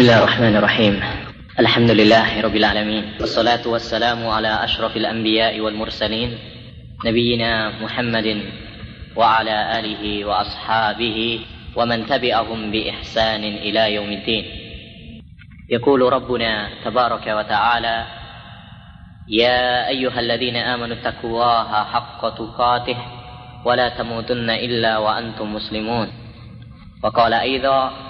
بسم الله الرحمن الرحيم الحمد لله رب العالمين والصلاة والسلام على أشرف الأنبياء والمرسلين نبينا محمد وعلى آله وأصحابه ومن تبعهم بإحسان إلى يوم الدين يقول ربنا تبارك وتعالى يا أيها الذين آمنوا اتقوا الله حق تقاته ولا تموتن إلا وأنتم مسلمون وقال أيضا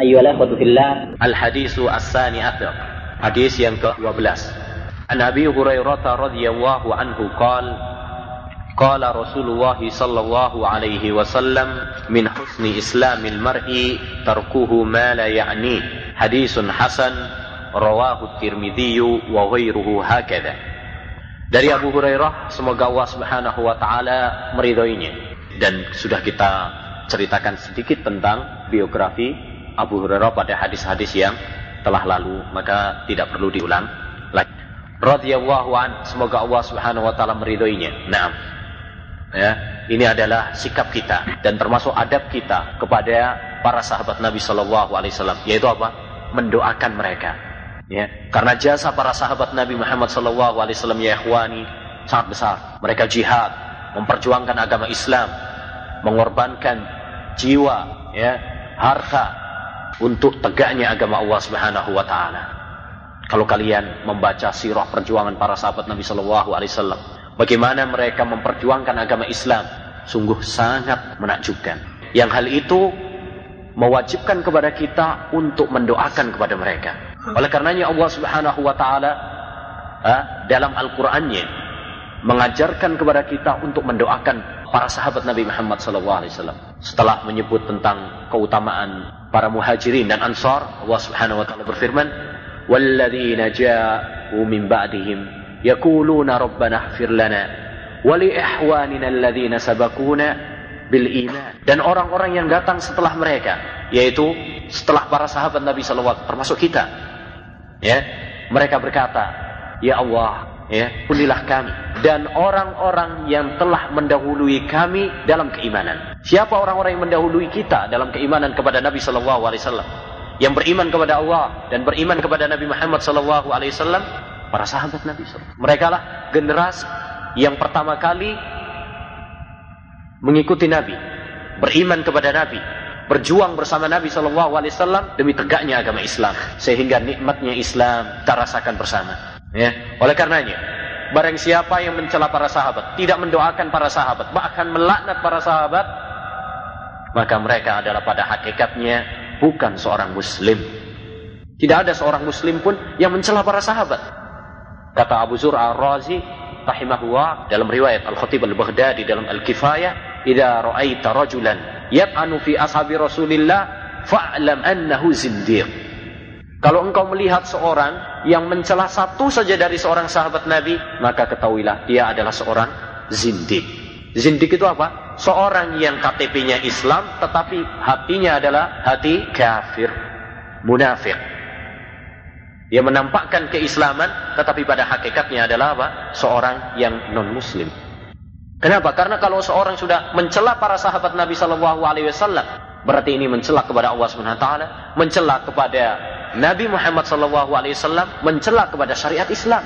أيها الأخوة في الله الحديث الثاني عشر حديث ke-12 عن أبي هريرة رضي الله عنه قال قال رسول الله صلى الله عليه وسلم من حسن إسلام المرء تركه ما لا يعنيه حديث حسن رواه الترمذي وغيره هكذا dari Abu Hurairah semoga Allah Subhanahu wa taala meridhoinya dan sudah kita ceritakan sedikit tentang biografi Abu Hurairah pada hadis-hadis yang telah lalu maka tidak perlu diulang lagi. Radhiyallahu an semoga Allah Subhanahu wa taala meridhoinya. Na'am. Ya ini adalah sikap kita dan termasuk adab kita kepada para sahabat Nabi Shallallahu Alaihi Wasallam yaitu apa? Mendoakan mereka. Ya karena jasa para sahabat Nabi Muhammad Shallallahu Alaihi Wasallam ya ikhwani sangat besar. Mereka jihad memperjuangkan agama Islam mengorbankan jiwa ya harta untuk tegaknya agama Allah Subhanahu wa taala kalau kalian membaca sirah perjuangan para sahabat Nabi Shallallahu Alaihi Wasallam Bagaimana mereka memperjuangkan agama Islam sungguh sangat menakjubkan. Yang hal itu mewajibkan kepada kita untuk mendoakan kepada mereka. Oleh karenanya Allah Subhanahu wa taala dalam Al-Qur'annya mengajarkan kepada kita untuk mendoakan para sahabat Nabi Muhammad SAW. Setelah menyebut tentang keutamaan para muhajirin dan ansar Allah subhanahu wa ta'ala berfirman walladzina ja'u min ba'dihim yakuluna rabbana ighfir lana wali ihwanina alladhina sabakuna bil iman. Dan orang-orang yang datang setelah mereka yaitu setelah para sahabat Nabi SAW termasuk kita ya mereka berkata ya Allah ya punilah kami dan orang-orang yang telah mendahului kami dalam keimanan siapa orang-orang yang mendahului kita dalam keimanan kepada Nabi SAW yang beriman kepada Allah dan beriman kepada Nabi Muhammad SAW para sahabat Nabi. Mereka lah generasi yang pertama kali mengikuti Nabi, beriman kepada Nabi, berjuang bersama Nabi Shallallahu Alaihi Wasallam demi tegaknya agama Islam, sehingga nikmatnya Islam kita bersama. Ya, oleh karenanya, barang siapa yang mencela para sahabat, tidak mendoakan para sahabat, bahkan melaknat para sahabat, maka mereka adalah pada hakikatnya bukan seorang Muslim. Tidak ada seorang Muslim pun yang mencela para sahabat. Kata Abu Zur al-Razi rahimahullah dalam riwayat Al-Khatib Al-Baghdadi dalam Al-Kifayah, "Idza ra'aita rajulan yat'anu fi ashabi Rasulillah fa'lam annahu zindiq." Kalau engkau melihat seorang yang mencela satu saja dari seorang sahabat Nabi, maka ketahuilah dia adalah seorang zindik. Zindik itu apa? Seorang yang KTP-nya Islam tetapi hatinya adalah hati kafir, munafik. Dia menampakkan keislaman, tetapi pada hakikatnya adalah apa? Seorang yang non Muslim. Kenapa? Karena kalau seorang sudah mencela para sahabat Nabi Shallallahu Alaihi Wasallam, berarti ini mencela kepada Allah Subhanahu Wa mencela kepada Nabi Muhammad Wasallam, mencela kepada syariat Islam,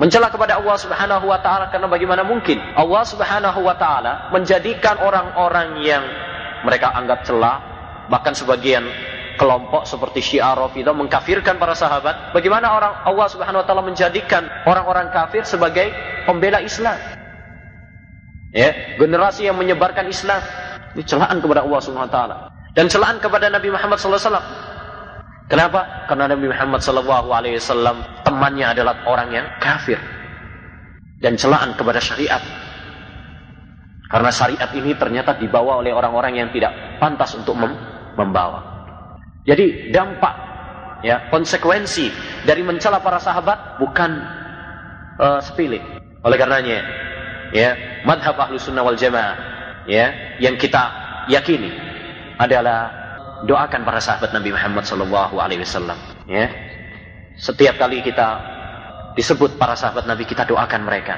mencela kepada Allah Subhanahu Wa Taala. Karena bagaimana mungkin Allah Subhanahu Wa Taala menjadikan orang-orang yang mereka anggap celah, bahkan sebagian kelompok seperti Syiah Rafidah mengkafirkan para sahabat. Bagaimana orang Allah Subhanahu wa taala menjadikan orang-orang kafir sebagai pembela Islam? Ya, generasi yang menyebarkan Islam. Ini celaan kepada Allah Subhanahu wa taala dan celaan kepada Nabi Muhammad wasallam. Kenapa? Karena Nabi Muhammad wasallam temannya adalah orang yang kafir. Dan celaan kepada syariat. Karena syariat ini ternyata dibawa oleh orang-orang yang tidak pantas untuk mem membawa. Jadi dampak ya konsekuensi dari mencela para sahabat bukan uh, sepele. Oleh karenanya ya madhab ahlu sunnah wal jamaah ya yang kita yakini adalah doakan para sahabat Nabi Muhammad Sallallahu Alaihi Wasallam ya. Setiap kali kita disebut para sahabat Nabi kita doakan mereka.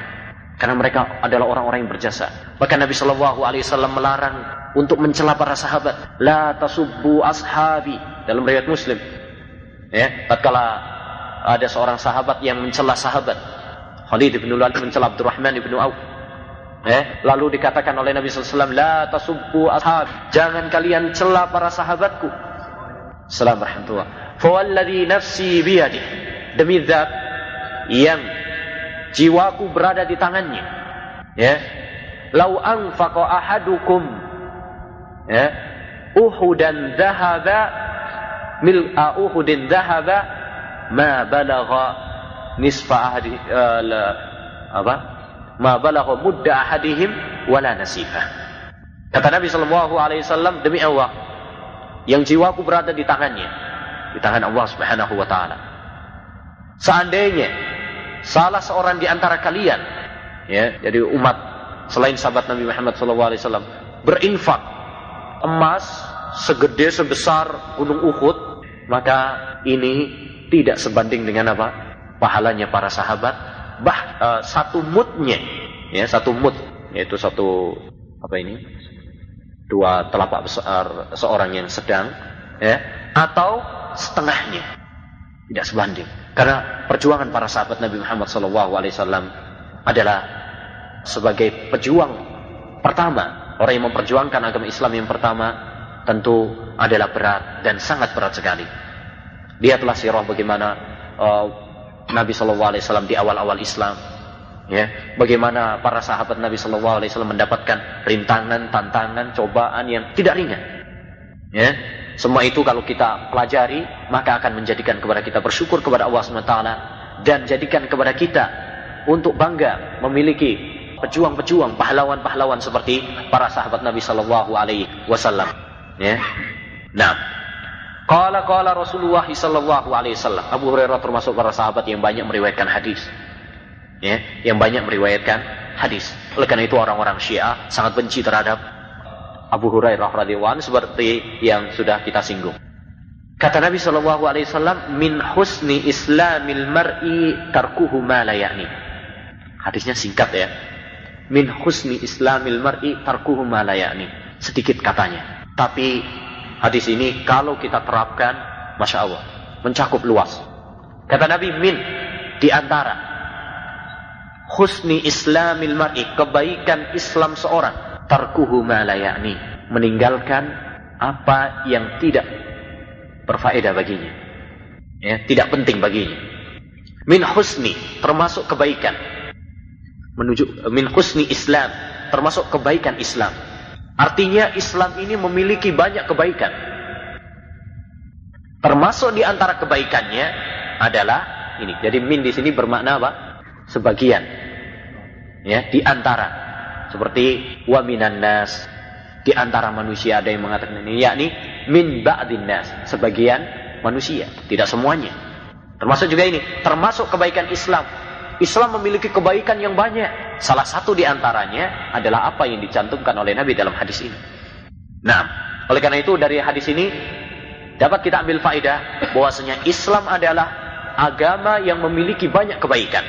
Karena mereka adalah orang-orang yang berjasa. Bahkan Nabi Sallallahu Alaihi Wasallam melarang untuk mencela para sahabat la tasubbu ashabi. Dalam riwayat Muslim ya. Tatkala ada seorang sahabat yang mencela sahabat Khalid bin Walid mencela Abdurrahman bin Auf Eh, lalu dikatakan oleh Nabi SAW, La tasubbu ashab. Jangan kalian cela para sahabatku. Salam rahmatullah. Fawalladhi nafsi biyadi. Demi zat yang jiwaku berada di tangannya. Ya. Lau anfaqa ahadukum ya, uhudan dhahaba mil'a uhudin dhahaba ma balagha nisfa ahadi uh, apa ma balagha mudda ahadihim wala nasifah. Kata Nabi sallallahu alaihi wasallam demi Allah yang jiwaku berada di tangannya, di tangan Allah Subhanahu wa taala. Seandainya salah seorang di antara kalian ya, jadi umat selain sahabat Nabi Muhammad sallallahu alaihi wasallam berinfak emas segede sebesar gunung Uhud, maka ini tidak sebanding dengan apa? pahalanya para sahabat bah uh, satu mutnya ya satu mut yaitu satu apa ini? Dua telapak besar seorang yang sedang ya atau setengahnya. Tidak sebanding. Karena perjuangan para sahabat Nabi Muhammad SAW adalah sebagai pejuang pertama. Orang yang memperjuangkan agama Islam yang pertama tentu adalah berat dan sangat berat sekali. Lihatlah sirah bagaimana uh, Nabi Shallallahu Alaihi Wasallam di awal-awal Islam. Ya, bagaimana para sahabat Nabi Shallallahu Alaihi Wasallam mendapatkan rintangan, tantangan, cobaan yang tidak ringan. Ya, semua itu kalau kita pelajari maka akan menjadikan kepada kita bersyukur kepada Allah SWT dan jadikan kepada kita untuk bangga memiliki pejuang-pejuang, pahlawan-pahlawan seperti para sahabat Nabi Shallallahu Alaihi Wasallam. Ya, nah Qala qala Rasulullah sallallahu alaihi wasallam. Abu Hurairah termasuk para sahabat yang banyak meriwayatkan hadis. Ya, yang banyak meriwayatkan hadis. Oleh karena itu orang-orang Syiah sangat benci terhadap Abu Hurairah radhiyallahu anhu seperti yang sudah kita singgung. Kata Nabi sallallahu alaihi wasallam, "Min husni islamil mar'i tarkuhu ma la ya'ni." Hadisnya singkat ya. Min husni islamil mar'i tarkuhu ma la ya'ni. Sedikit katanya. Tapi Hadis ini kalau kita terapkan, Masya Allah, mencakup luas. Kata Nabi, min, di antara husni islamil mar'i, kebaikan Islam seorang, tarkuhu ma meninggalkan apa yang tidak berfaedah baginya. Ya, tidak penting baginya. Min husni, termasuk kebaikan. Menuju min husni Islam, termasuk kebaikan Islam Artinya Islam ini memiliki banyak kebaikan. Termasuk di antara kebaikannya adalah ini. Jadi min di sini bermakna apa? Sebagian. Ya, di antara. Seperti wa minan nas. Di antara manusia ada yang mengatakan ini yakni min ba'din nas, sebagian manusia, tidak semuanya. Termasuk juga ini, termasuk kebaikan Islam Islam memiliki kebaikan yang banyak. Salah satu di antaranya adalah apa yang dicantumkan oleh Nabi dalam hadis ini. Nah, oleh karena itu dari hadis ini dapat kita ambil faedah bahwasanya Islam adalah agama yang memiliki banyak kebaikan.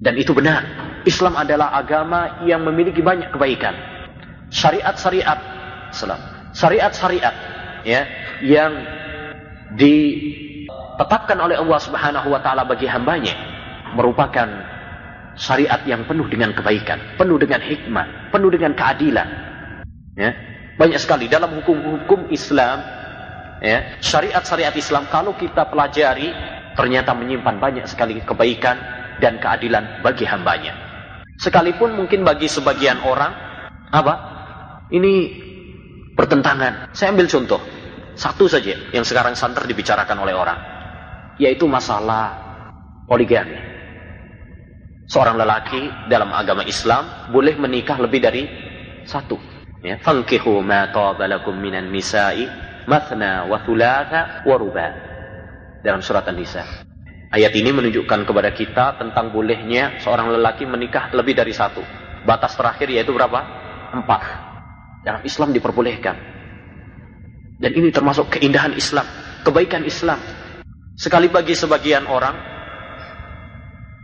Dan itu benar. Islam adalah agama yang memiliki banyak kebaikan. Syariat-syariat, syariat-syariat ya yang di tetapkan oleh Allah Subhanahu wa taala bagi hambanya merupakan syariat yang penuh dengan kebaikan, penuh dengan hikmah, penuh dengan keadilan. Ya. Banyak sekali dalam hukum-hukum Islam, ya, syariat-syariat Islam kalau kita pelajari ternyata menyimpan banyak sekali kebaikan dan keadilan bagi hambanya. Sekalipun mungkin bagi sebagian orang apa? Ini bertentangan. Saya ambil contoh satu saja yang sekarang santer dibicarakan oleh orang yaitu masalah poligami. Seorang lelaki dalam agama Islam boleh menikah lebih dari satu. Ya, fankihu ma tabalakum minan nisa'i mathna wa thulatha wa ruba. Dalam surat An-Nisa. Ayat ini menunjukkan kepada kita tentang bolehnya seorang lelaki menikah lebih dari satu. Batas terakhir yaitu berapa? Empat. Dalam Islam diperbolehkan. Dan ini termasuk keindahan Islam, kebaikan Islam. Sekali bagi sebagian orang,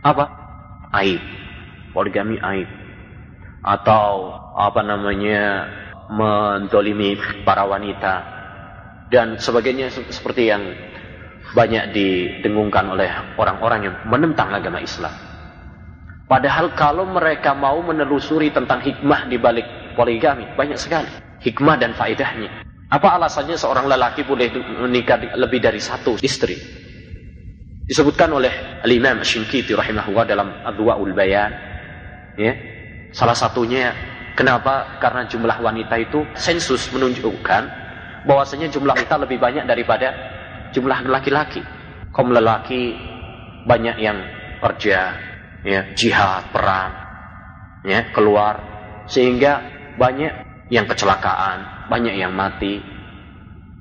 apa? Aib. Poligami aib. Atau apa namanya mendolimi para wanita dan sebagainya seperti yang banyak didengungkan oleh orang-orang yang menentang agama Islam. Padahal kalau mereka mau menelusuri tentang hikmah di balik poligami, banyak sekali hikmah dan faedahnya. Apa alasannya seorang lelaki boleh menikah lebih dari satu istri? Disebutkan oleh Al-Imam Syinkiti rahimahullah dalam Adwa'ul Bayan. Ya. Salah satunya kenapa? Karena jumlah wanita itu sensus menunjukkan bahwasanya jumlah wanita lebih banyak daripada jumlah laki-laki. Kaum lelaki banyak yang kerja, ya, jihad, perang, ya, keluar sehingga banyak yang kecelakaan, banyak yang mati.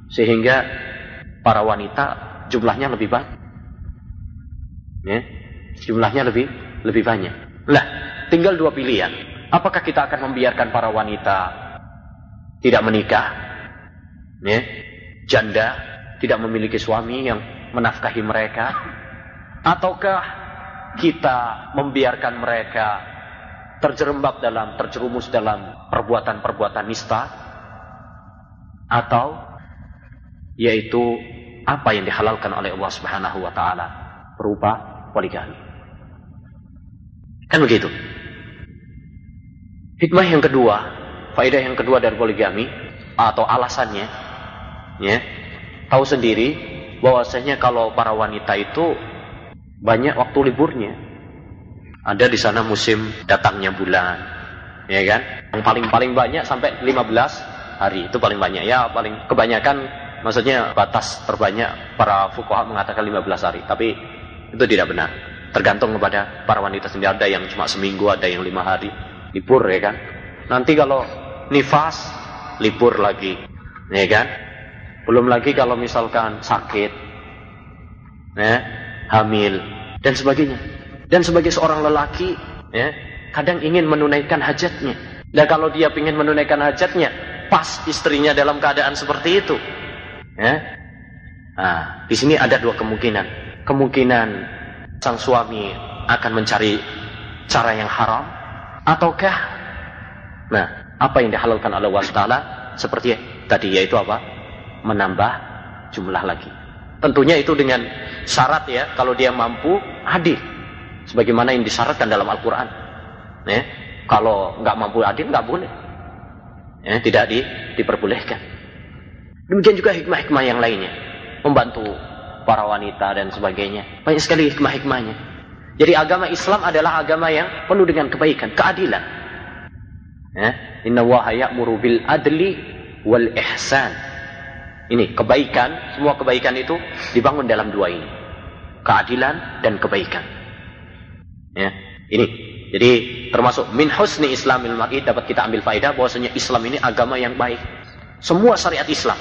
Sehingga para wanita jumlahnya lebih banyak. Ya, jumlahnya lebih lebih banyak. Lah, tinggal dua pilihan. Apakah kita akan membiarkan para wanita tidak menikah? Ya, janda tidak memiliki suami yang menafkahi mereka ataukah kita membiarkan mereka terjerembab dalam, terjerumus dalam perbuatan-perbuatan nista, atau yaitu apa yang dihalalkan oleh Allah Subhanahu wa taala berupa poligami. Kan begitu. Hikmah yang kedua, faedah yang kedua dari poligami atau alasannya ya, tahu sendiri bahwasanya kalau para wanita itu banyak waktu liburnya ada di sana musim datangnya bulan, ya kan? Yang paling paling banyak sampai 15 hari itu paling banyak ya paling kebanyakan maksudnya batas terbanyak para fuqaha mengatakan 15 hari tapi itu tidak benar tergantung kepada para wanita sendiri ada yang cuma seminggu ada yang lima hari libur ya kan nanti kalau nifas libur lagi ya kan belum lagi kalau misalkan sakit ya hamil dan sebagainya dan sebagai seorang lelaki, ya, kadang ingin menunaikan hajatnya. Dan kalau dia ingin menunaikan hajatnya, pas istrinya dalam keadaan seperti itu. Ya. Nah, di sini ada dua kemungkinan. Kemungkinan sang suami akan mencari cara yang haram, ataukah nah apa yang dihalalkan oleh Allah Taala seperti tadi yaitu apa? Menambah jumlah lagi. Tentunya itu dengan syarat ya kalau dia mampu adil sebagaimana yang disyaratkan dalam Al-Quran. Ya, kalau nggak mampu adil nggak boleh, ya, tidak di, diperbolehkan. Demikian juga hikmah-hikmah yang lainnya, membantu para wanita dan sebagainya. Banyak sekali hikmah-hikmahnya. Jadi agama Islam adalah agama yang penuh dengan kebaikan, keadilan. Ya, Inna wahaya bil adli wal ihsan. Ini kebaikan, semua kebaikan itu dibangun dalam dua ini. Keadilan dan kebaikan. Ya, ini. Jadi termasuk min husni Islamil mar'i dapat kita ambil faedah bahwasanya Islam ini agama yang baik. Semua syariat Islam.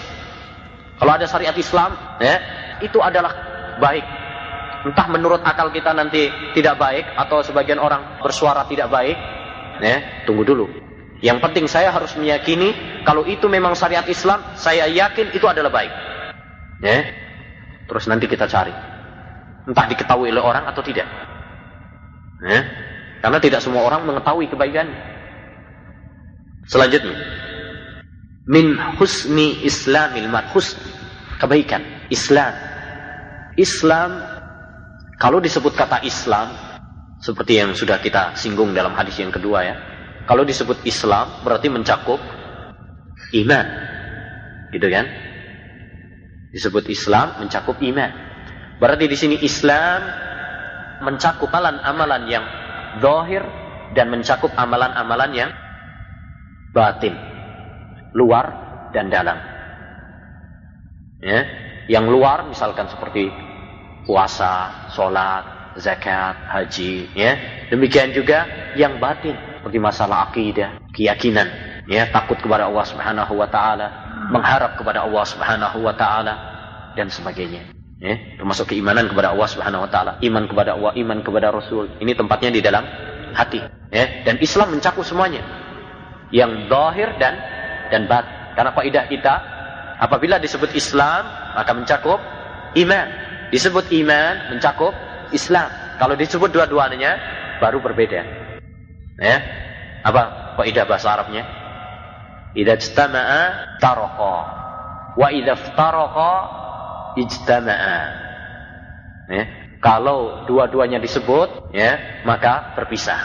Kalau ada syariat Islam, ya, itu adalah baik. Entah menurut akal kita nanti tidak baik atau sebagian orang bersuara tidak baik, ya, tunggu dulu. Yang penting saya harus meyakini kalau itu memang syariat Islam, saya yakin itu adalah baik. Ya. Terus nanti kita cari. Entah diketahui oleh orang atau tidak. Ya? Karena tidak semua orang mengetahui kebaikan. Selanjutnya, min husni islamil mar husn kebaikan Islam. Islam kalau disebut kata Islam seperti yang sudah kita singgung dalam hadis yang kedua ya. Kalau disebut Islam berarti mencakup iman. Gitu kan? Disebut Islam mencakup iman. Berarti di sini Islam mencakup amalan-amalan yang zahir dan mencakup amalan-amalan yang batin, luar dan dalam. Ya, yang luar misalkan seperti puasa, sholat, zakat, haji, ya. Demikian juga yang batin seperti masalah akidah, keyakinan, ya, takut kepada Allah Subhanahu wa taala, mengharap kepada Allah Subhanahu wa taala dan sebagainya. Ya, termasuk keimanan kepada Allah Subhanahu wa taala, iman kepada Allah, iman kepada Rasul. Ini tempatnya di dalam hati, ya. Dan Islam mencakup semuanya. Yang zahir dan dan bat. Karena kaidah kita apabila disebut Islam maka mencakup iman. Disebut iman mencakup Islam. Kalau disebut dua-duanya baru berbeda. Ya. Apa kaidah bahasa Arabnya? Idza ijtama'a taraqa wa idza iftaraqa ijtama'a. Ya. Kalau dua-duanya disebut, ya, maka terpisah.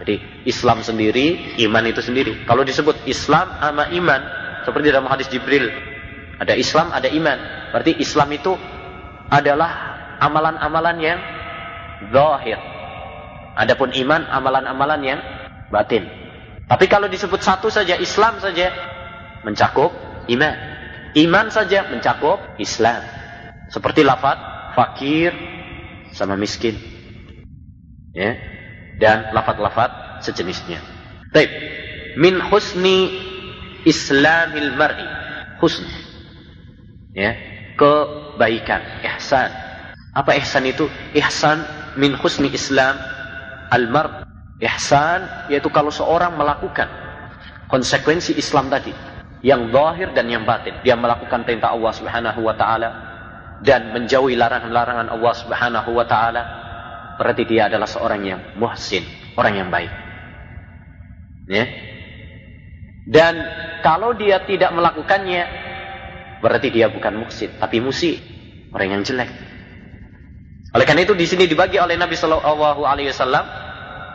Jadi Islam sendiri, iman itu sendiri. Kalau disebut Islam sama iman, seperti dalam hadis Jibril, ada Islam, ada iman. Berarti Islam itu adalah amalan-amalan yang zahir. Adapun iman, amalan-amalan yang batin. Tapi kalau disebut satu saja, Islam saja, mencakup iman. Iman saja mencakup Islam. Seperti lafaz fakir sama miskin. Ya. Dan lafaz-lafaz sejenisnya. Baik. Min husni islamil mar'i. Husn. Ya. Kebaikan, ihsan. Apa ihsan itu? Ihsan min husni islam al-mar' Ihsan yaitu kalau seorang melakukan konsekuensi Islam tadi yang zahir dan yang batin. Dia melakukan perintah Allah Subhanahu wa taala dan menjauhi larangan-larangan Allah Subhanahu wa taala, berarti dia adalah seorang yang muhsin, orang yang baik. Ya. Dan kalau dia tidak melakukannya, berarti dia bukan muhsin, tapi musi, orang yang jelek. Oleh karena itu di sini dibagi oleh Nabi Shallallahu Alaihi Wasallam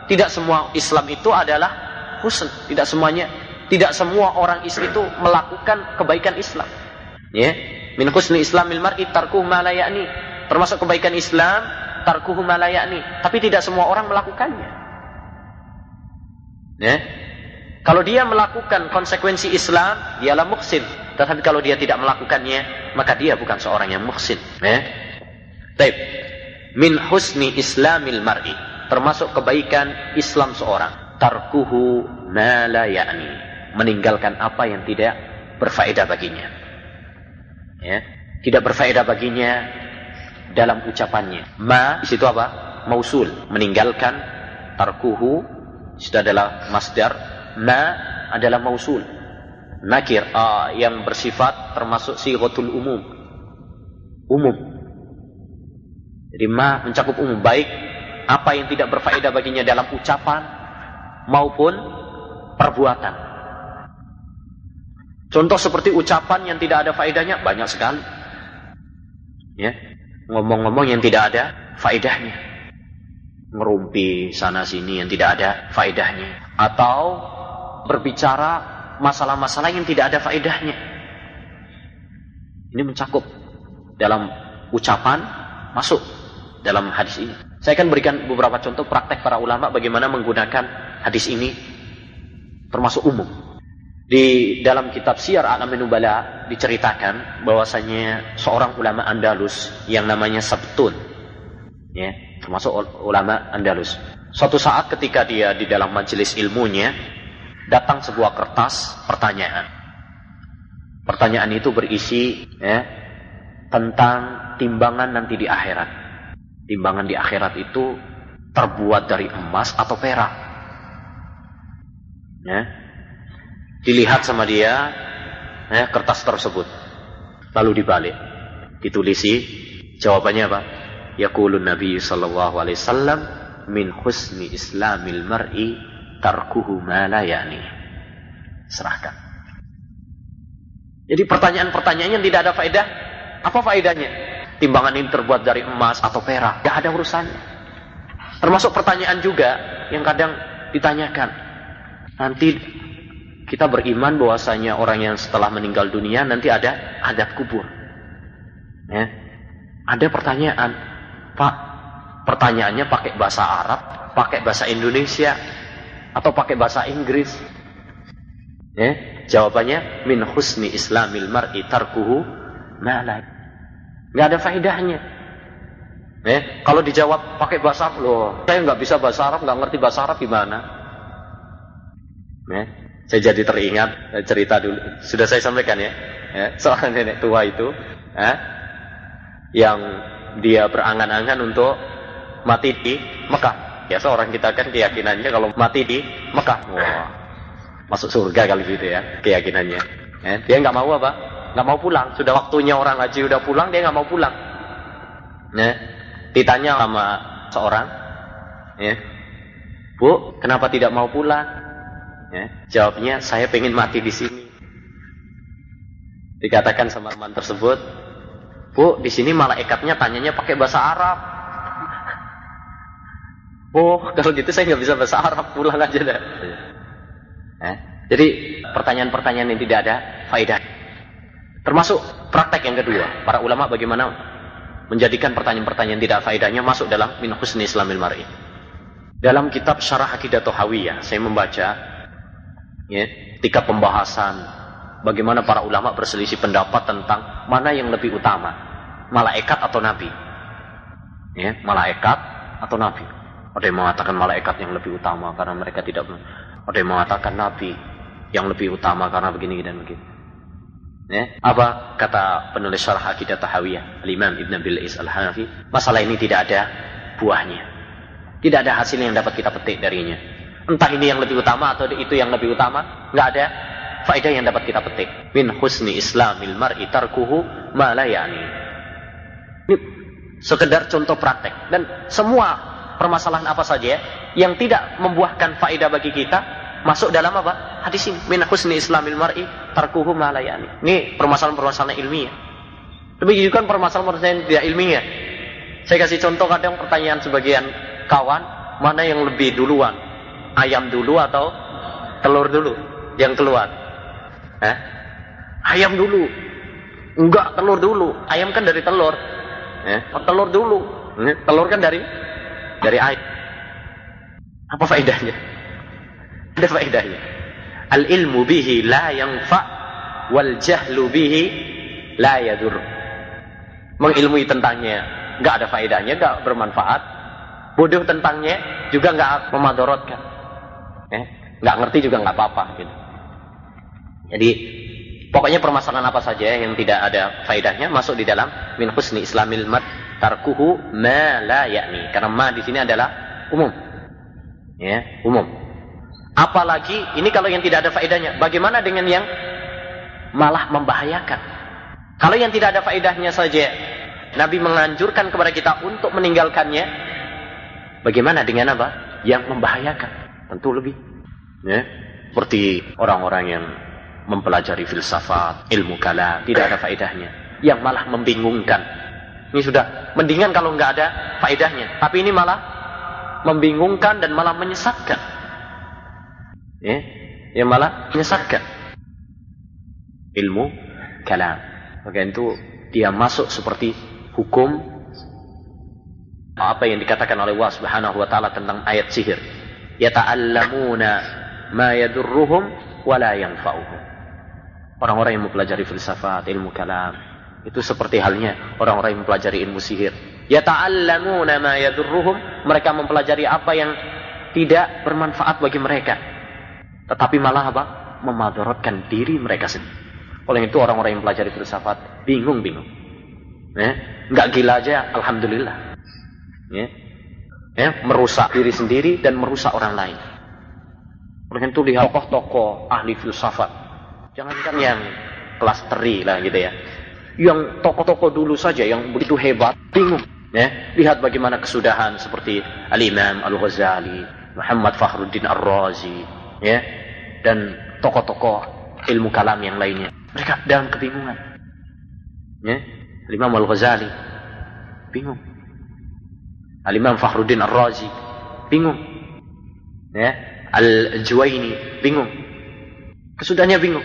tidak semua Islam itu adalah husn. Tidak semuanya. Tidak semua orang Islam itu melakukan kebaikan Islam. Ya. Min husni islamil mar'i tarkuhu ma Termasuk kebaikan Islam tarkuhu ma Tapi tidak semua orang melakukannya. Ya. Kalau dia melakukan konsekuensi Islam, dialah muhsin. Tetapi kalau dia tidak melakukannya, maka dia bukan seorang yang muhsin. Ya. Taib. Min husni islamil mar'i. Termasuk kebaikan Islam seorang. Tarkuhu ma la ya'ni. Meninggalkan apa yang tidak berfaedah baginya. Ya. Tidak berfaedah baginya dalam ucapannya. Ma di situ apa? Mausul. Meninggalkan tarkuhu. Itu adalah masdar. Ma adalah mausul nakir uh, yang bersifat termasuk sighatul umum umum jadi ma mencakup umum baik apa yang tidak berfaedah baginya dalam ucapan maupun perbuatan. Contoh seperti ucapan yang tidak ada faedahnya banyak sekali. Ya, ngomong-ngomong yang tidak ada faedahnya. Ngerumpi sana sini yang tidak ada faedahnya atau berbicara masalah-masalah yang tidak ada faedahnya. Ini mencakup dalam ucapan masuk dalam hadis ini. Saya akan berikan beberapa contoh praktek para ulama bagaimana menggunakan hadis ini termasuk umum. Di dalam kitab Syiar A'lamin Nubala diceritakan bahwasanya seorang ulama Andalus yang namanya Sabtun ya, termasuk ulama Andalus. Suatu saat ketika dia di dalam majelis ilmunya datang sebuah kertas pertanyaan. Pertanyaan itu berisi ya, tentang timbangan nanti di akhirat timbangan di akhirat itu terbuat dari emas atau perak. Ya. Dilihat sama dia ya, kertas tersebut. Lalu dibalik. Ditulisi jawabannya apa? Yaqulun Nabi sallallahu alaihi wasallam min husni islamil mar'i tarkuhu ma la. Serahkan. Jadi pertanyaan-pertanyaan yang tidak ada faedah, apa faedahnya? timbangan ini terbuat dari emas atau perak. Tidak ada urusannya. Termasuk pertanyaan juga yang kadang ditanyakan. Nanti kita beriman bahwasanya orang yang setelah meninggal dunia nanti ada adab kubur. Ya. Ada pertanyaan, Pak, pertanyaannya pakai bahasa Arab, pakai bahasa Indonesia, atau pakai bahasa Inggris? Ya, jawabannya min husni islamil mar'i tarkuhu nggak ada faedahnya. Eh, kalau dijawab pakai bahasa Arab, loh, saya nggak bisa bahasa Arab, nggak ngerti bahasa Arab gimana? Eh, Saya jadi teringat eh, cerita dulu. Sudah saya sampaikan ya. ya seorang nenek tua itu eh, yang dia berangan-angan untuk mati di Mekah. Ya seorang kita kan keyakinannya kalau mati di Mekah, wah, masuk surga kali gitu ya keyakinannya. Ya, dia nggak mau apa? Nggak mau pulang. Sudah waktunya orang haji udah pulang, dia nggak mau pulang. Ya, ditanya sama seorang, ya, Bu, kenapa tidak mau pulang? Ya, jawabnya, saya pengen mati di sini. Dikatakan sama teman tersebut, Bu, di sini malaikatnya tanyanya pakai bahasa Arab. Oh, kalau gitu saya nggak bisa bahasa Arab, pulang aja dah. Eh? Jadi pertanyaan-pertanyaan yang tidak ada faedah. Termasuk praktek yang kedua, para ulama bagaimana menjadikan pertanyaan-pertanyaan tidak faedahnya masuk dalam min husni islamil mar'i. Dalam kitab Syarah Aqidah Hawiyah, saya membaca ya, ketika pembahasan bagaimana para ulama berselisih pendapat tentang mana yang lebih utama, malaikat atau nabi. Ya, malaikat atau nabi. Ada yang mengatakan malaikat yang lebih utama karena mereka tidak ada yang mengatakan nabi yang lebih utama karena begini dan begitu. Ya, apa kata penulis syarah akidah tahawiyah Al-Imam Ibn Abil Is Al-Hanafi? Masalah ini tidak ada buahnya. Tidak ada hasil yang dapat kita petik darinya. Entah ini yang lebih utama atau itu yang lebih utama nggak ada faedah yang dapat kita petik. Min husni islamil mar'i tarkuhu ma la ini sekedar contoh praktek. Dan semua permasalahan apa saja yang tidak membuahkan faedah bagi kita masuk dalam apa? Hadis ini. Min husni islamil mar'i tarkuhu ma layani. Ini permasalahan-permasalahan ilmiah. Demikian juga permasalahan-permasalahan tidak ilmiah. Saya kasih contoh kadang pertanyaan sebagian kawan, mana yang lebih duluan? Ayam dulu atau telur dulu yang keluar? Eh? Ayam dulu. Enggak, telur dulu. Ayam kan dari telur. Eh? Telur dulu. Telur kan dari dari ayam. Apa faedahnya? Ada faedahnya. Al ilmu bihi la yanfa wal jahlu bihi la yadur. Mengilmui tentangnya nggak ada faedahnya, nggak bermanfaat. Bodoh tentangnya juga nggak memadorotkan. Eh, nggak ngerti juga nggak apa-apa. Gitu. Jadi pokoknya permasalahan apa saja yang tidak ada faedahnya masuk di dalam min husni islamil mat tarkuhu ma la yakni. Karena ma di sini adalah umum. Ya, umum. Apalagi ini kalau yang tidak ada faedahnya. Bagaimana dengan yang malah membahayakan? Kalau yang tidak ada faedahnya saja, Nabi menganjurkan kepada kita untuk meninggalkannya. Bagaimana dengan apa? Yang membahayakan. Tentu lebih. Ya. Seperti orang-orang yang mempelajari filsafat, ilmu kalam, tidak ada faedahnya. Yang malah membingungkan. Ini sudah mendingan kalau nggak ada faedahnya. Tapi ini malah membingungkan dan malah menyesatkan ya, yang malah menyesatkan ilmu kalam. Maka itu dia masuk seperti hukum apa yang dikatakan oleh Allah Subhanahu wa taala tentang ayat sihir. Yata'allamuna ma yadurruhum wa la yanfa'uhum. Orang-orang yang mempelajari filsafat, ilmu kalam, itu seperti halnya orang-orang yang mempelajari ilmu sihir. Yata'allamuna ma yadurruhum, mereka mempelajari apa yang tidak bermanfaat bagi mereka tetapi malah apa? Memadaratkan diri mereka sendiri. Oleh itu orang-orang yang pelajari filsafat bingung-bingung. Ya, nggak gila aja, alhamdulillah. Ya, ya, merusak diri sendiri dan merusak orang lain. Oleh itu lihat tokoh-tokoh ahli filsafat. Jangankan yang kelas teri lah gitu ya. Yang tokoh-tokoh dulu saja yang begitu hebat, bingung. Ya, lihat bagaimana kesudahan seperti Al-Imam Al-Ghazali, Muhammad Fakhruddin Ar-Razi, ya, dan tokoh-tokoh ilmu kalam yang lainnya. Mereka dalam kebingungan. Ya, Imam Al-Ghazali bingung. Al-Imam Fakhruddin Ar-Razi bingung. Ya, Al-Juwaini bingung. Kesudahannya bingung.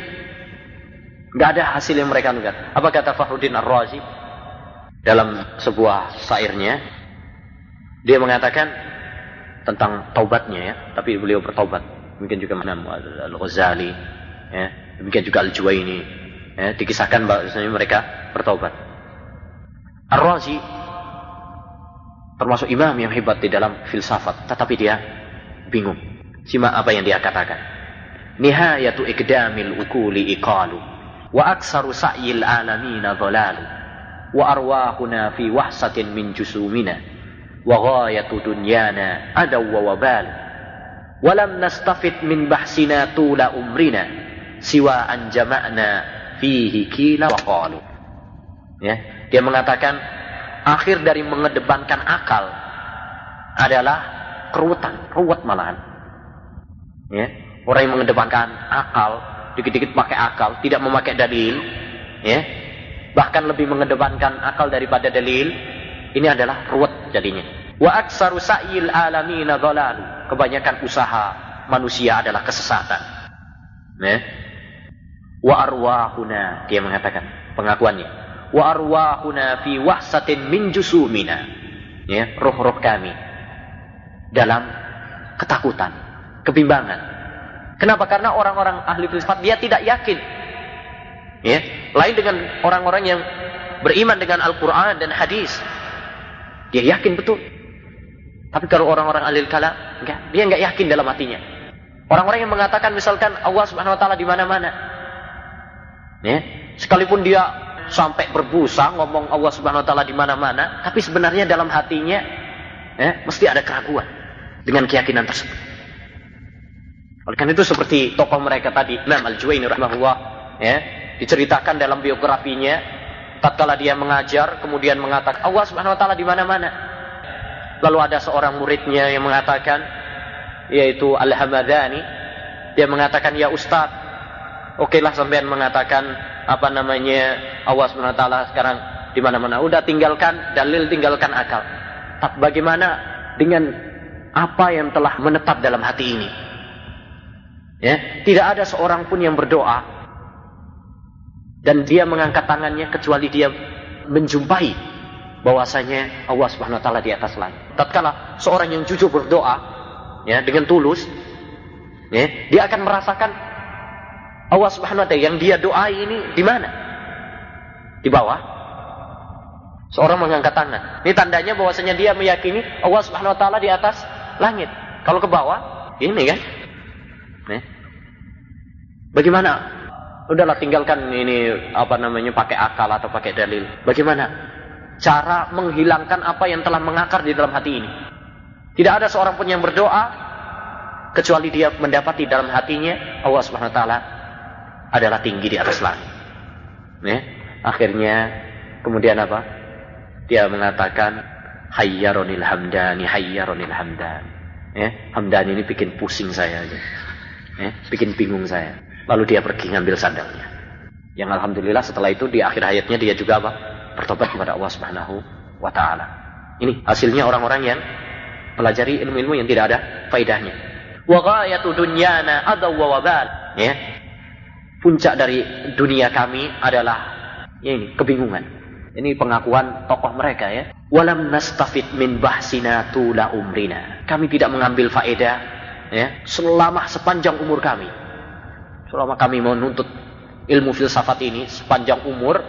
Gak ada hasil yang mereka anggap. Apa kata Fakhruddin Ar-Razi dalam sebuah syairnya? Dia mengatakan tentang taubatnya ya, tapi beliau bertaubat demikian juga Imam Al-Ghazali, ya, demikian juga Al-Juwaini, ya, dikisahkan bahwasanya mereka bertaubat. Ar-Razi termasuk imam yang hebat di dalam filsafat, tetapi dia bingung. Simak apa yang dia katakan. nihayatu ikdamil ukuli iqalu wa aksaru sa'yil alamina dhalalu. Wa arwahuna fi wahsatin min jusumina. Wa ghayatu dunyana adaw wa wabal walam nastafid min bahsina tula umrina. Siwa an jama'na fihi kila wa qalu. Ya dia mengatakan akhir dari mengedepankan akal adalah keruwetan, ruwet malahan. Ya, orang yang mengedepankan akal, dikit-dikit pakai akal, tidak memakai dalil, ya, bahkan lebih mengedepankan akal daripada dalil, ini adalah ruwet jadinya. Wa aksaru sa'il dhalalu. Kebanyakan usaha manusia adalah kesesatan. Ya. Wa arwahuna, dia mengatakan pengakuannya wa arwahuna fi wahsatin min jusumina ya roh-roh kami dalam ketakutan kebimbangan kenapa? Karena orang-orang ahli filsafat dia tidak yakin. Ya lain dengan orang-orang yang beriman dengan Al-Qur'an dan hadis. Dia yakin betul. Tapi kalau orang-orang ahli kalam enggak. Dia enggak yakin dalam hatinya. Orang-orang yang mengatakan misalkan Allah Subhanahu wa taala di mana-mana. Ya sekalipun dia sampai berbusa ngomong Allah Subhanahu wa taala di mana-mana, tapi sebenarnya dalam hatinya ya, mesti ada keraguan dengan keyakinan tersebut. Oleh karena itu seperti tokoh mereka tadi, Imam Al-Juwaini rahimahullah, ya, diceritakan dalam biografinya tatkala dia mengajar kemudian mengatakan Allah Subhanahu wa taala di mana-mana. Lalu ada seorang muridnya yang mengatakan yaitu Al-Hamadani dia mengatakan ya Ustaz, okelah sampean mengatakan apa namanya Allah SWT sekarang di mana-mana. Udah tinggalkan dalil, tinggalkan akal. Bagaimana dengan apa yang telah menetap dalam hati ini? Ya, tidak ada seorang pun yang berdoa dan dia mengangkat tangannya kecuali dia menjumpai bahwasanya Allah Subhanahu wa taala di atas langit. Tatkala seorang yang jujur berdoa ya dengan tulus ya, dia akan merasakan Allah Subhanahu wa taala yang dia doai ini di mana? Di bawah. Seorang mengangkat tangan. Ini tandanya bahwasanya dia meyakini Allah Subhanahu wa taala di atas langit. Kalau ke bawah, ini kan? Bagaimana? Udahlah tinggalkan ini apa namanya pakai akal atau pakai dalil. Bagaimana cara menghilangkan apa yang telah mengakar di dalam hati ini? Tidak ada seorang pun yang berdoa kecuali dia mendapati dalam hatinya Allah Subhanahu wa taala adalah tinggi di atas langit. Ya. Akhirnya kemudian apa? Dia mengatakan hayyaronil hamdani hayyaronil hamdan. Ya, hamdan ini bikin pusing saya aja. Ya, bikin bingung saya. Lalu dia pergi ngambil sandalnya. Yang alhamdulillah setelah itu di akhir hayatnya dia juga apa? Bertobat kepada Allah Subhanahu wa taala. Ini hasilnya orang-orang yang pelajari ilmu-ilmu yang tidak ada faidahnya. Wa ghayatu dunyana adaw wa wabal. Ya, puncak dari dunia kami adalah ya ini kebingungan. Ini pengakuan tokoh mereka ya. Walam nastafid min bahsina tula umrina. Kami tidak mengambil faedah ya selama sepanjang umur kami. Selama kami menuntut ilmu filsafat ini sepanjang umur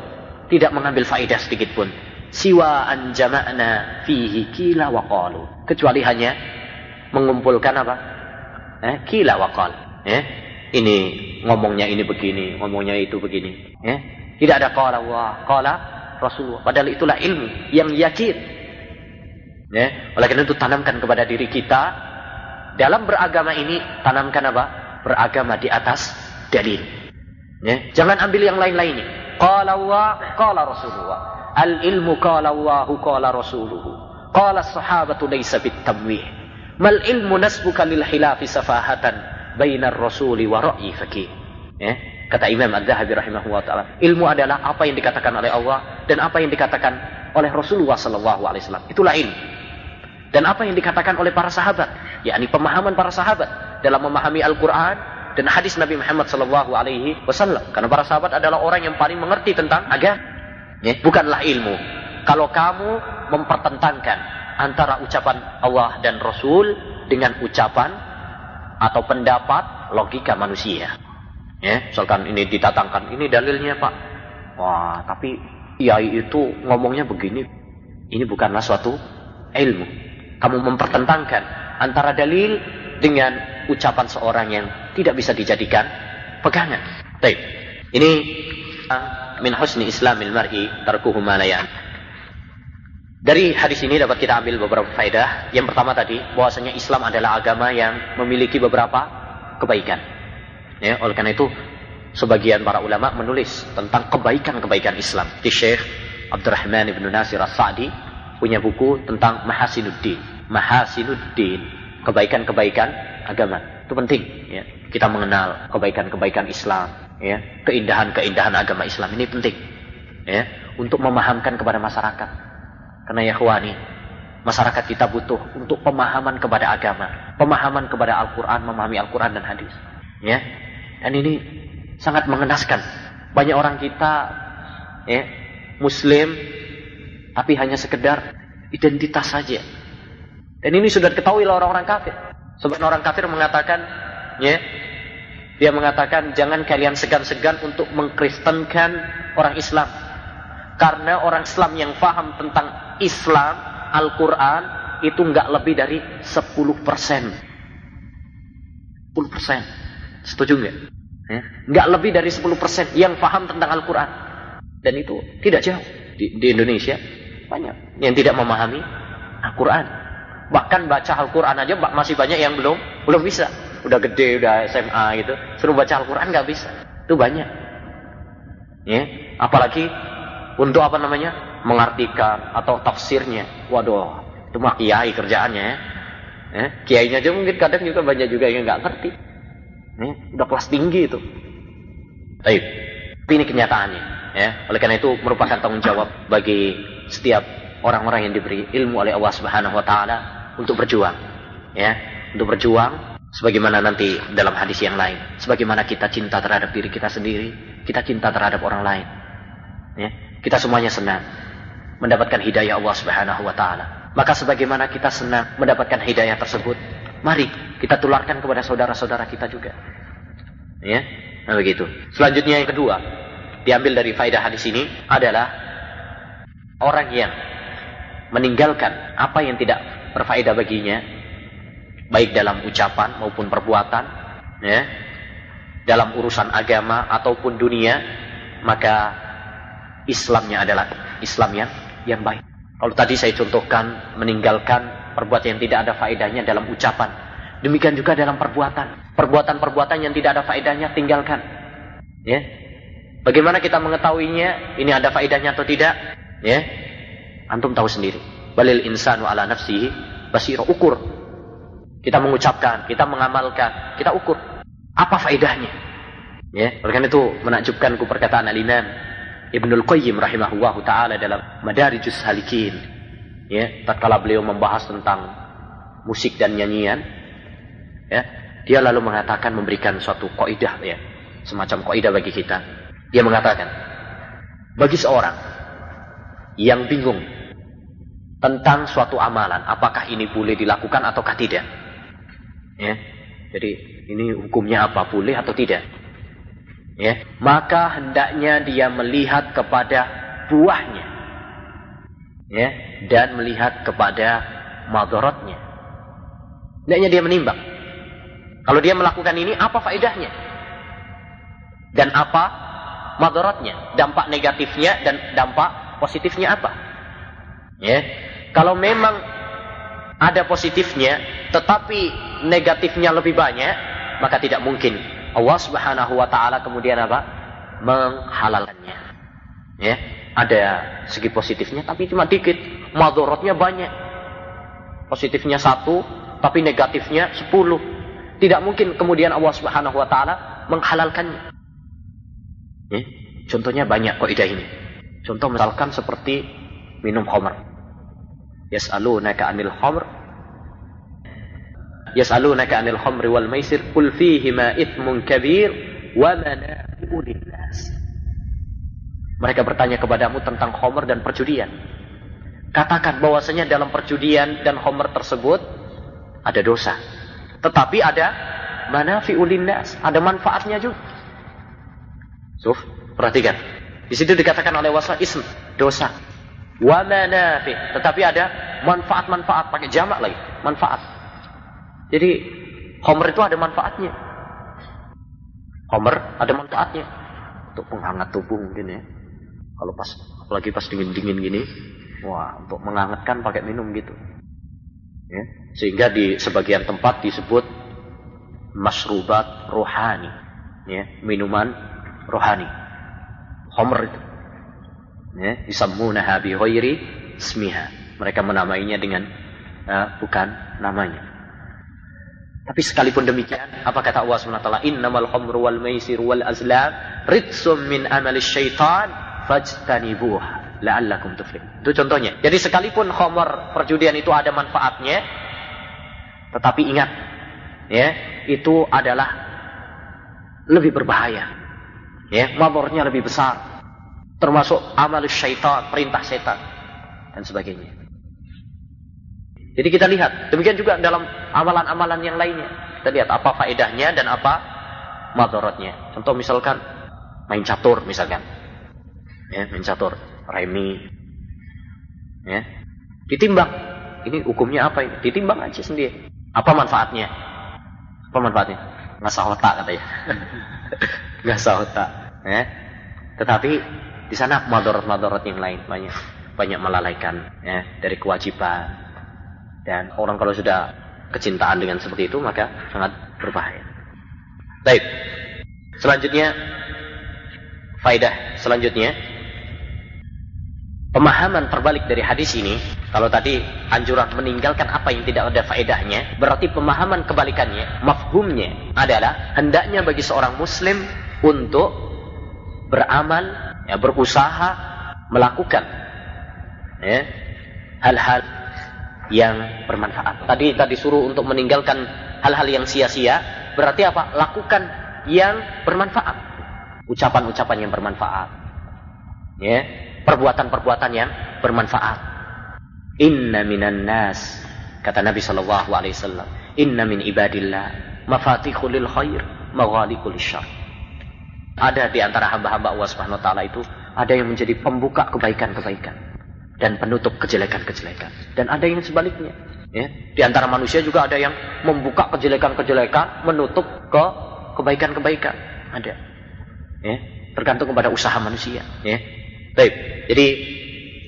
tidak mengambil faedah sedikit pun. Siwa anjama'na fihi kila wa. Kecuali hanya mengumpulkan apa? Eh, kila wa. Ya. Ini ngomongnya ini begini, ngomongnya itu begini. Ya. Tidak ada qala Allah, qala Rasulullah. Padahal itulah ilmu yang yakin. Ya. Oleh karena itu tanamkan kepada diri kita dalam beragama ini tanamkan apa? Beragama di atas dalil. Ya. Jangan ambil yang lain-lainnya. Qala Allah, qala Rasulullah. Al ilmu qala Allah, qala Rasuluhu. Qala sahabatu laysa bitamwih. Mal ilmu nasbuka lil khilafi safahatan bainar rasuli wa ra'yi faqih. Ya, kata Imam Az-Zahabi rahimahullah taala, ilmu adalah apa yang dikatakan oleh Allah dan apa yang dikatakan oleh Rasulullah sallallahu alaihi wasallam. Itulah ilmu. Dan apa yang dikatakan oleh para sahabat, yakni pemahaman para sahabat dalam memahami Al-Qur'an dan hadis Nabi Muhammad sallallahu alaihi wasallam. Karena para sahabat adalah orang yang paling mengerti tentang agama. Ya, bukanlah ilmu. Kalau kamu mempertentangkan antara ucapan Allah dan Rasul dengan ucapan atau pendapat logika manusia. Ya, misalkan ini ditatangkan, ini dalilnya Pak. Wah, tapi kiai itu ngomongnya begini. Ini bukanlah suatu ilmu. Kamu mempertentangkan antara dalil dengan ucapan seorang yang tidak bisa dijadikan pegangan. Baik. Ini min husni islamil mar'i tarkuhu ma Dari hadis ini dapat kita ambil beberapa faedah. Yang pertama tadi, bahwasanya Islam adalah agama yang memiliki beberapa kebaikan. Ya, oleh karena itu sebagian para ulama menulis tentang kebaikan-kebaikan Islam. Di Syekh Abdurrahman ibn Nasir As-Sa'di punya buku tentang Mahasinuddin. Mahasinuddin, kebaikan-kebaikan agama. Itu penting ya. Kita mengenal kebaikan-kebaikan Islam, ya. Keindahan-keindahan agama Islam ini penting. Ya, untuk memahamkan kepada masyarakat. Karena ya khwani, masyarakat kita butuh untuk pemahaman kepada agama, pemahaman kepada Al-Qur'an, memahami Al-Qur'an dan hadis. Ya. Dan ini sangat mengenaskan. Banyak orang kita ya, muslim tapi hanya sekedar identitas saja. Dan ini sudah diketahui oleh orang-orang kafir. Sebab orang kafir mengatakan, ya, dia mengatakan jangan kalian segan-segan untuk mengkristenkan orang Islam. Karena orang Islam yang faham tentang Islam, Al-Quran, itu nggak lebih dari 10 persen. 10 persen. Setuju nggak? Ya. Nggak lebih dari 10 persen yang faham tentang Al-Quran. Dan itu tidak jauh. Di, di Indonesia banyak yang tidak memahami Al-Quran. Bahkan baca Al-Quran aja masih banyak yang belum belum bisa. Udah gede, udah SMA gitu. Suruh baca Al-Quran nggak bisa. Itu banyak. Ya, apalagi untuk apa namanya? Mengartikan atau tafsirnya. Waduh, itu mah kiai kerjaannya ya. ya kiainya aja mungkin kadang juga banyak juga yang nggak ngerti. Ya, udah kelas tinggi itu. Baik. Ini kenyataannya. Ya, oleh karena itu merupakan tanggung jawab bagi setiap orang-orang yang diberi ilmu oleh Allah Subhanahu wa taala untuk berjuang. Ya, untuk berjuang sebagaimana nanti dalam hadis yang lain, sebagaimana kita cinta terhadap diri kita sendiri, kita cinta terhadap orang lain. Ya, kita semuanya senang mendapatkan hidayah Allah Subhanahu wa taala. Maka sebagaimana kita senang mendapatkan hidayah tersebut, mari kita tularkan kepada saudara-saudara kita juga. Ya, nah begitu. Selanjutnya yang kedua, diambil dari faedah hadis ini adalah orang yang meninggalkan apa yang tidak berfaedah baginya baik dalam ucapan maupun perbuatan ya dalam urusan agama ataupun dunia maka Islamnya adalah Islam yang yang baik. Kalau tadi saya contohkan meninggalkan perbuatan yang tidak ada faedahnya dalam ucapan. Demikian juga dalam perbuatan. Perbuatan-perbuatan yang tidak ada faedahnya tinggalkan. Ya. Bagaimana kita mengetahuinya ini ada faedahnya atau tidak? Ya. Antum tahu sendiri. Balil insanu ala nafsihi basira ukur. Kita mengucapkan, kita mengamalkan, kita ukur. Apa faedahnya? Ya, oleh karena itu menakjubkanku perkataan Al-Imam Ibnul Qayyim rahimahullahu taala dalam Madarijus Halikin. Ya, tatkala beliau membahas tentang musik dan nyanyian, ya, dia lalu mengatakan memberikan suatu kaidah ya, semacam kaidah bagi kita. Dia mengatakan, bagi seorang yang bingung tentang suatu amalan, apakah ini boleh dilakukan ataukah tidak. Ya. Jadi ini hukumnya apa, boleh atau tidak. Ya, maka hendaknya dia melihat kepada buahnya. Ya, dan melihat kepada madorotnya. Hendaknya dia menimbang. Kalau dia melakukan ini, apa faedahnya? Dan apa madorotnya? Dampak negatifnya dan dampak positifnya apa? Ya. Kalau memang ada positifnya tetapi negatifnya lebih banyak, maka tidak mungkin Allah Subhanahu wa taala kemudian apa? menghalalkannya. Ya, ada segi positifnya tapi cuma dikit, madorotnya banyak. Positifnya satu, tapi negatifnya sepuluh. Tidak mungkin kemudian Allah Subhanahu wa taala menghalalkannya. Ya, contohnya banyak kok ide ini. Contoh misalkan seperti minum khamr. Yas'alunaka 'anil khamr. Yas'alunaka 'anil khamri wal maisir qul ma ithmun kabir wa manafi'u linnas. Mereka bertanya kepadamu tentang khamr dan perjudian. Katakan bahwasanya dalam perjudian dan khamr tersebut ada dosa. Tetapi ada manafi'u linnas, ada manfaatnya juga. Suf, perhatikan. Di situ dikatakan oleh wasa ism, dosa. Wa manafi, tetapi ada manfaat-manfaat pakai jamak lagi, manfaat. Jadi Homer itu ada manfaatnya. Homer ada manfaatnya untuk penghangat tubuh mungkin ya. Kalau pas apalagi pas dingin-dingin gini, wah untuk menghangatkan pakai minum gitu. Ya, sehingga di sebagian tempat disebut masrubat rohani, ya, minuman rohani. Homer itu. Ya, disammunaha bi ghairi ismiha. Mereka menamainya dengan uh, bukan namanya. Tapi sekalipun demikian, apa kata Allah SWT? Innamal khamru wal maisir wal azlam ritsum min amali syaitan fajtanibuh la'allakum tuflihun. Itu contohnya. Jadi sekalipun khamr perjudian itu ada manfaatnya, tetapi ingat, ya, itu adalah lebih berbahaya. Ya, mabornya lebih besar termasuk amal syaitan, perintah setan dan sebagainya. Jadi kita lihat, demikian juga dalam amalan-amalan yang lainnya. Kita lihat apa faedahnya dan apa madaratnya. Contoh misalkan main catur misalkan. Ya, main catur, remi. Ya. Ditimbang. Ini hukumnya apa ini? Ditimbang aja sendiri. Apa manfaatnya? Apa manfaatnya? Ngasah otak katanya. Ngasah otak. Ya. Tetapi di sana madarat-madarat yang lain banyak banyak melalaikan ya dari kewajiban dan orang kalau sudah kecintaan dengan seperti itu maka sangat berbahaya. Baik. Selanjutnya faidah selanjutnya pemahaman terbalik dari hadis ini kalau tadi anjuran meninggalkan apa yang tidak ada faedahnya berarti pemahaman kebalikannya mafhumnya adalah hendaknya bagi seorang muslim untuk beramal ya berusaha melakukan ya hal-hal yang bermanfaat. Tadi tadi suruh untuk meninggalkan hal-hal yang sia-sia, berarti apa? Lakukan yang bermanfaat. Ucapan-ucapan yang bermanfaat. Ya, perbuatan-perbuatan yang bermanfaat. Inna minan nas kata Nabi sallallahu alaihi wasallam, inna min ibadillah mafatihul khair, maghaliqul syarr. Ada di antara hamba-hamba Allah Subhanahu wa taala itu ada yang menjadi pembuka kebaikan-kebaikan dan penutup kejelekan-kejelekan. Dan ada yang sebaliknya. Ya. Di antara manusia juga ada yang membuka kejelekan-kejelekan, menutup ke kebaikan-kebaikan. Ada. Ya. Tergantung kepada usaha manusia. Ya. Baik. Jadi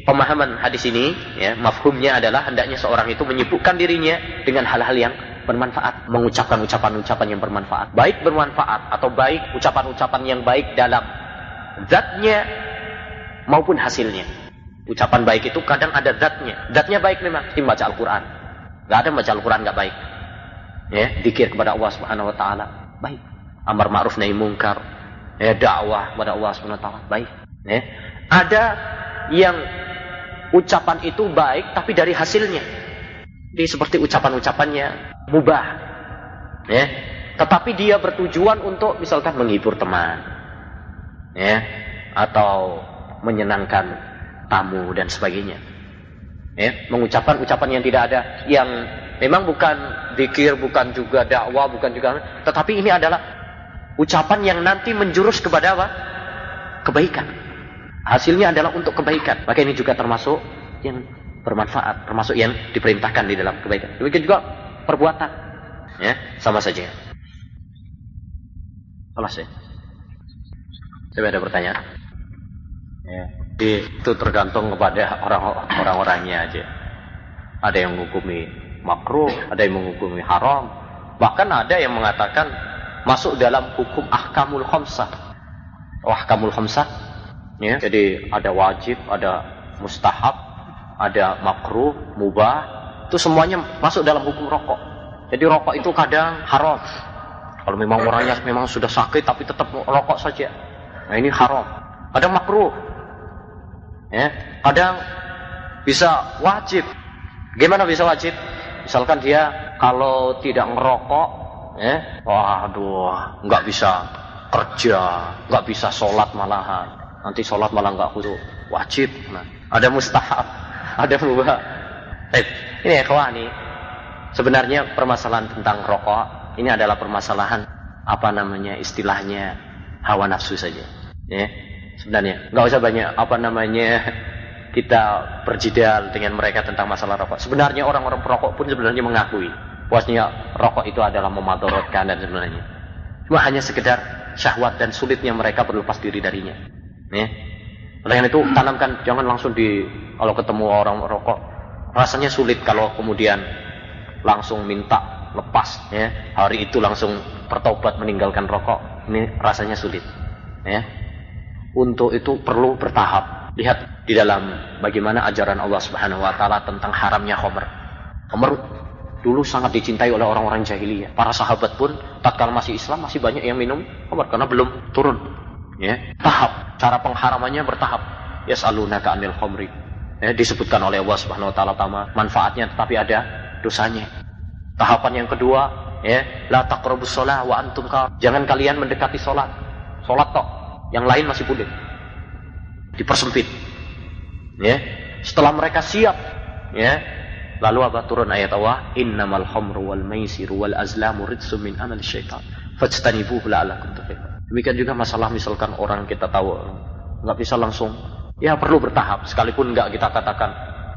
pemahaman hadis ini, ya, mafhumnya adalah hendaknya seorang itu menyibukkan dirinya dengan hal-hal yang bermanfaat, mengucapkan ucapan-ucapan yang bermanfaat, baik bermanfaat atau baik ucapan-ucapan yang baik dalam zatnya maupun hasilnya. Ucapan baik itu kadang ada zatnya. Zatnya baik memang, seperti baca Al-Quran. Gak ada baca Al-Quran gak baik. Ya, dikir kepada Allah Subhanahu Wa Taala baik. Amar ma'ruf nahi mungkar. Ya, dakwah kepada Allah Subhanahu Wa Taala baik. Ya. Ada yang ucapan itu baik tapi dari hasilnya. Jadi seperti ucapan-ucapannya mubah. Ya. Tetapi dia bertujuan untuk misalkan menghibur teman. Ya. Atau menyenangkan tamu dan sebagainya. Ya, mengucapkan ucapan yang tidak ada yang memang bukan zikir, bukan juga dakwah, bukan juga tetapi ini adalah ucapan yang nanti menjurus kepada apa? kebaikan. Hasilnya adalah untuk kebaikan. Maka ini juga termasuk yang bermanfaat, termasuk yang diperintahkan di dalam kebaikan. Demikian juga perbuatan. Ya, sama saja. Selesai. Saya ada pertanyaan. Ya. Itu tergantung kepada orang-orangnya aja. Ada yang menghukumi makruh, ada yang menghukumi haram. Bahkan ada yang mengatakan masuk dalam hukum ahkamul khamsah. Oh, ahkamul khamsah. Ya, jadi ada wajib, ada mustahab, ada makruh, mubah. Itu semuanya masuk dalam hukum rokok. Jadi rokok itu kadang haram. Kalau memang orangnya memang sudah sakit tapi tetap rokok saja. Nah ini haram. Kadang makruh. Ya, kadang bisa wajib. Gimana bisa wajib? Misalkan dia kalau tidak ngerokok, ya, waduh, nggak bisa kerja, nggak bisa sholat malahan. Nanti sholat malah nggak khusyuk. Wajib. Nah, ada mustahab, ada mubah. Eh, ini ya nih Sebenarnya permasalahan tentang rokok ini adalah permasalahan apa namanya istilahnya hawa nafsu saja. Ya, sebenarnya nggak usah banyak apa namanya kita berjidal dengan mereka tentang masalah rokok. Sebenarnya orang-orang perokok pun sebenarnya mengakui Bahwasanya rokok itu adalah memadorotkan dan sebenarnya. Cuma hanya sekedar syahwat dan sulitnya mereka berlepas diri darinya. Ya. Oleh itu tanamkan jangan langsung di kalau ketemu orang rokok rasanya sulit kalau kemudian langsung minta lepas ya. Hari itu langsung bertobat meninggalkan rokok ini rasanya sulit ya. Untuk itu perlu bertahap. Lihat di dalam bagaimana ajaran Allah Subhanahu wa taala tentang haramnya khamr. Khamr dulu sangat dicintai oleh orang-orang jahiliyah. Para sahabat pun tatkala masih Islam masih banyak yang minum khamr karena belum turun ya. Tahap cara pengharamannya bertahap. Yas'alunaka anil khamri ya, disebutkan oleh Allah Subhanahu wa taala utama manfaatnya tetapi ada dosanya. Tahapan yang kedua ya la taqrabus shalah wa antum jangan kalian mendekati salat salat tok yang lain masih boleh. Dipersempit ya. Setelah mereka siap ya lalu apa turun ayat Allah? Innamal khamru wal maisiru wal azlamu ridsun min amal syaitan. Fajtanibuhu la'allakum tuflihun. Demikian juga masalah misalkan orang kita tahu nggak bisa langsung ya perlu bertahap. Sekalipun nggak kita katakan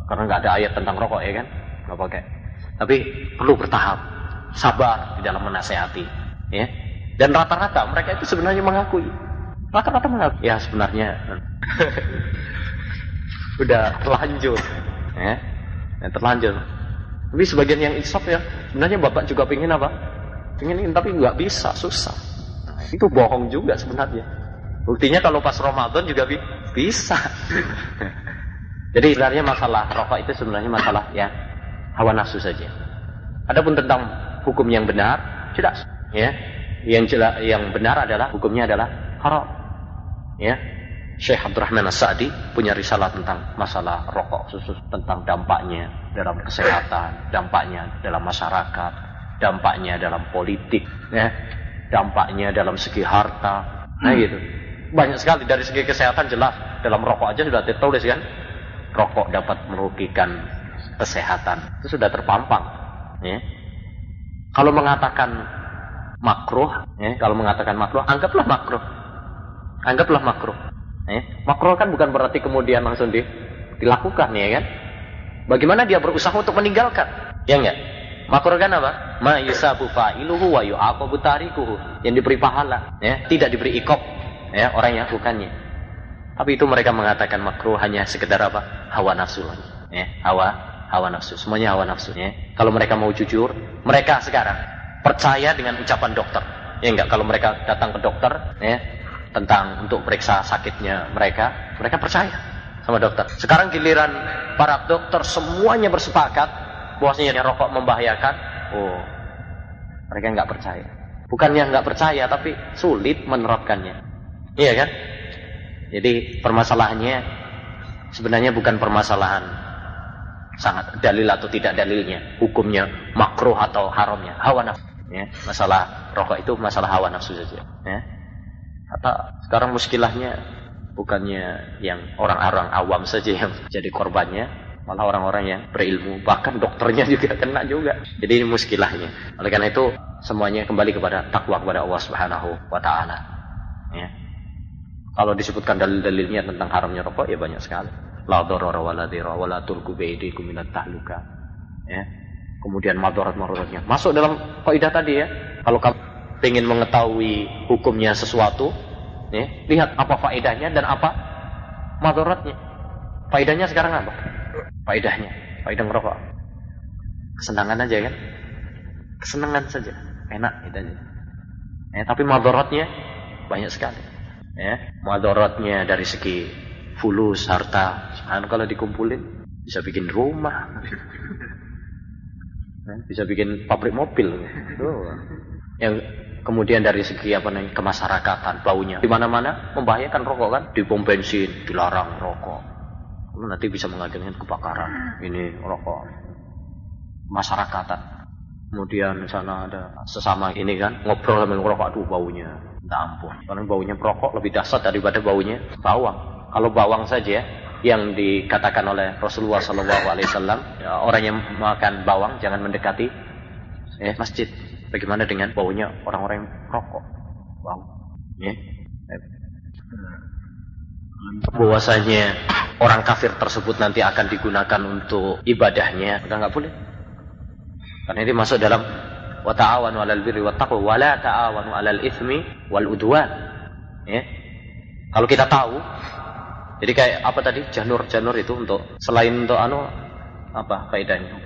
karena nggak ada ayat tentang rokok ya kan? Nggak pakai. Tapi perlu bertahap. Sabar di dalam menasehati ya. Dan rata-rata mereka itu sebenarnya mengakui. Rata-rata mengakui. Ya sebenarnya. Udah terlanjur ya, ya terlanjur. Tapi sebagian yang insaf ya sebenarnya bapak juga pingin apa? Pingin tapi nggak bisa susah. Nah, itu bohong juga sebenarnya. Buktinya kalau pas Ramadan juga bisa jadi sebenarnya masalah rokok itu sebenarnya masalah ya hawa nafsu saja adapun tentang hukum yang benar tidak ya yang jelas yang benar adalah hukumnya adalah haram ya Syekh Abdurrahman As-Sa'di punya risalah tentang masalah rokok khusus tentang dampaknya dalam kesehatan, dampaknya dalam masyarakat, dampaknya dalam politik, ya, dampaknya dalam segi harta. Nah gitu. Banyak sekali dari segi kesehatan jelas dalam rokok aja sudah tertulis kan. Rokok dapat merugikan kesehatan. Itu sudah terpampang, ya. Kalau mengatakan makruh, ya, kalau mengatakan makruh, anggaplah makruh. Anggaplah makruh. Eh, makruh kan bukan berarti kemudian langsung di, dilakukan ya kan? Bagaimana dia berusaha untuk meninggalkan? Ya enggak? Makruh kan apa? Ma yusabu fa'iluhu wa yu'aqabu tarikuhu. Yang diberi pahala, ya, tidak diberi ikop ya orang yang lakukannya. Tapi itu mereka mengatakan makruh hanya sekedar apa? Hawa nafsu lagi. Ya, hawa hawa nafsu. Semuanya hawa nafsu ya. Kalau mereka mau jujur, mereka sekarang percaya dengan ucapan dokter. Ya enggak kalau mereka datang ke dokter, ya, tentang untuk periksa sakitnya mereka, mereka percaya sama dokter. Sekarang giliran para dokter semuanya bersepakat bahwasanya rokok membahayakan. Oh, mereka nggak percaya. Bukannya nggak percaya, tapi sulit menerapkannya. Iya kan? Jadi permasalahannya sebenarnya bukan permasalahan sangat dalil atau tidak dalilnya, hukumnya makruh atau haramnya, hawa nafsu. Ya, masalah rokok itu masalah hawa nafsu saja. Ya. Kata sekarang muskilahnya bukannya yang orang-orang awam saja yang jadi korbannya, malah orang-orang yang berilmu, bahkan dokternya juga kena juga. Jadi ini muskilahnya. Oleh karena itu semuanya kembali kepada takwa kepada Allah Subhanahu wa taala. Ya. Kalau disebutkan dalil-dalilnya tentang haramnya rokok ya banyak sekali. La darara wa la dira wa la bi'idikum minat tahluka. Ya. Kemudian madarat-madaratnya. Masuk dalam kaidah tadi ya. Kalau kamu ingin mengetahui hukumnya sesuatu, ya, lihat apa faedahnya dan apa madaratnya. Faedahnya sekarang apa? Faedahnya, faedah merokok. Kesenangan aja kan? Kesenangan saja, enak gitu aja. Ya, tapi madaratnya banyak sekali. Ya, madaratnya dari segi fulus, harta, kan kalau dikumpulin bisa bikin rumah, ya, bisa bikin pabrik mobil. Yang Kemudian dari segi apa nih kemasyarakatan baunya di mana-mana membahayakan rokok kan di pom bensin dilarang rokok. Nanti bisa mengakibatkan kebakaran. Ini rokok masyarakatan. Kemudian di sana ada sesama ini kan ngobrol sambil ngerokok aduh baunya minta ampun. Karena baunya perokok lebih dahsyat daripada baunya bawang. Kalau bawang saja yang dikatakan oleh Rasulullah SAW, ya, orang yang makan bawang jangan mendekati eh, masjid Bagaimana dengan baunya orang-orang yang rokok? Bau. Ya. Bahwasanya orang kafir tersebut nanti akan digunakan untuk ibadahnya, udah nggak boleh. Karena ini masuk dalam wa ta'awanu 'alal birri wat taqwa wa la ta'awanu 'alal itsmi wal udwan. Ya. Kalau kita tahu jadi kayak apa tadi janur-janur itu untuk selain untuk anu apa faedahnya?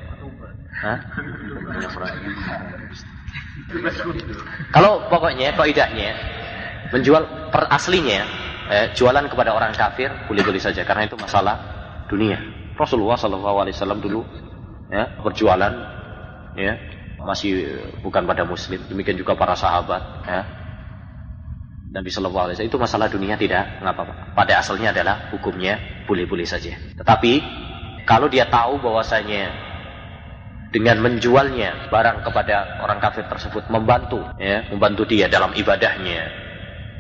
Kalau pokoknya kaidahnya menjual per aslinya eh, jualan kepada orang kafir boleh-boleh saja karena itu masalah dunia. Rasulullah Shallallahu Alaihi Wasallam dulu ya berjualan ya masih bukan pada muslim demikian juga para sahabat ya. Nabi Shallallahu Alaihi itu masalah dunia tidak ngapa pada asalnya adalah hukumnya boleh-boleh saja. Tetapi kalau dia tahu bahwasanya dengan menjualnya barang kepada orang kafir tersebut membantu ya membantu dia dalam ibadahnya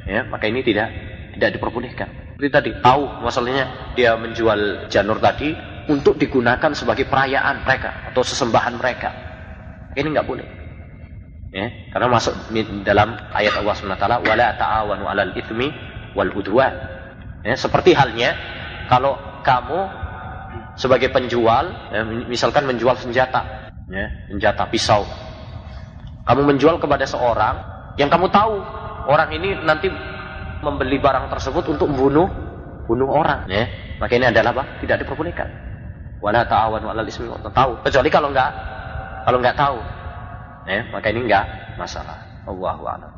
ya maka ini tidak tidak diperbolehkan. Seperti tadi tahu masalahnya dia menjual janur tadi untuk digunakan sebagai perayaan mereka atau sesembahan mereka ini nggak boleh ya karena masuk dalam ayat Allah SWT wala ta'awanu 'alal itsmi wal udwan ya seperti halnya kalau kamu sebagai penjual ya, misalkan menjual senjata ya, senjata pisau. Kamu menjual kepada seorang yang kamu tahu orang ini nanti membeli barang tersebut untuk membunuh bunuh orang, ya. Maka ini adalah apa? Tidak diperbolehkan. Wala ta'awanu 'alal ismi wa tahu. Kecuali kalau enggak kalau enggak tahu. Ya, maka ini enggak masalah. Allahu a'lam.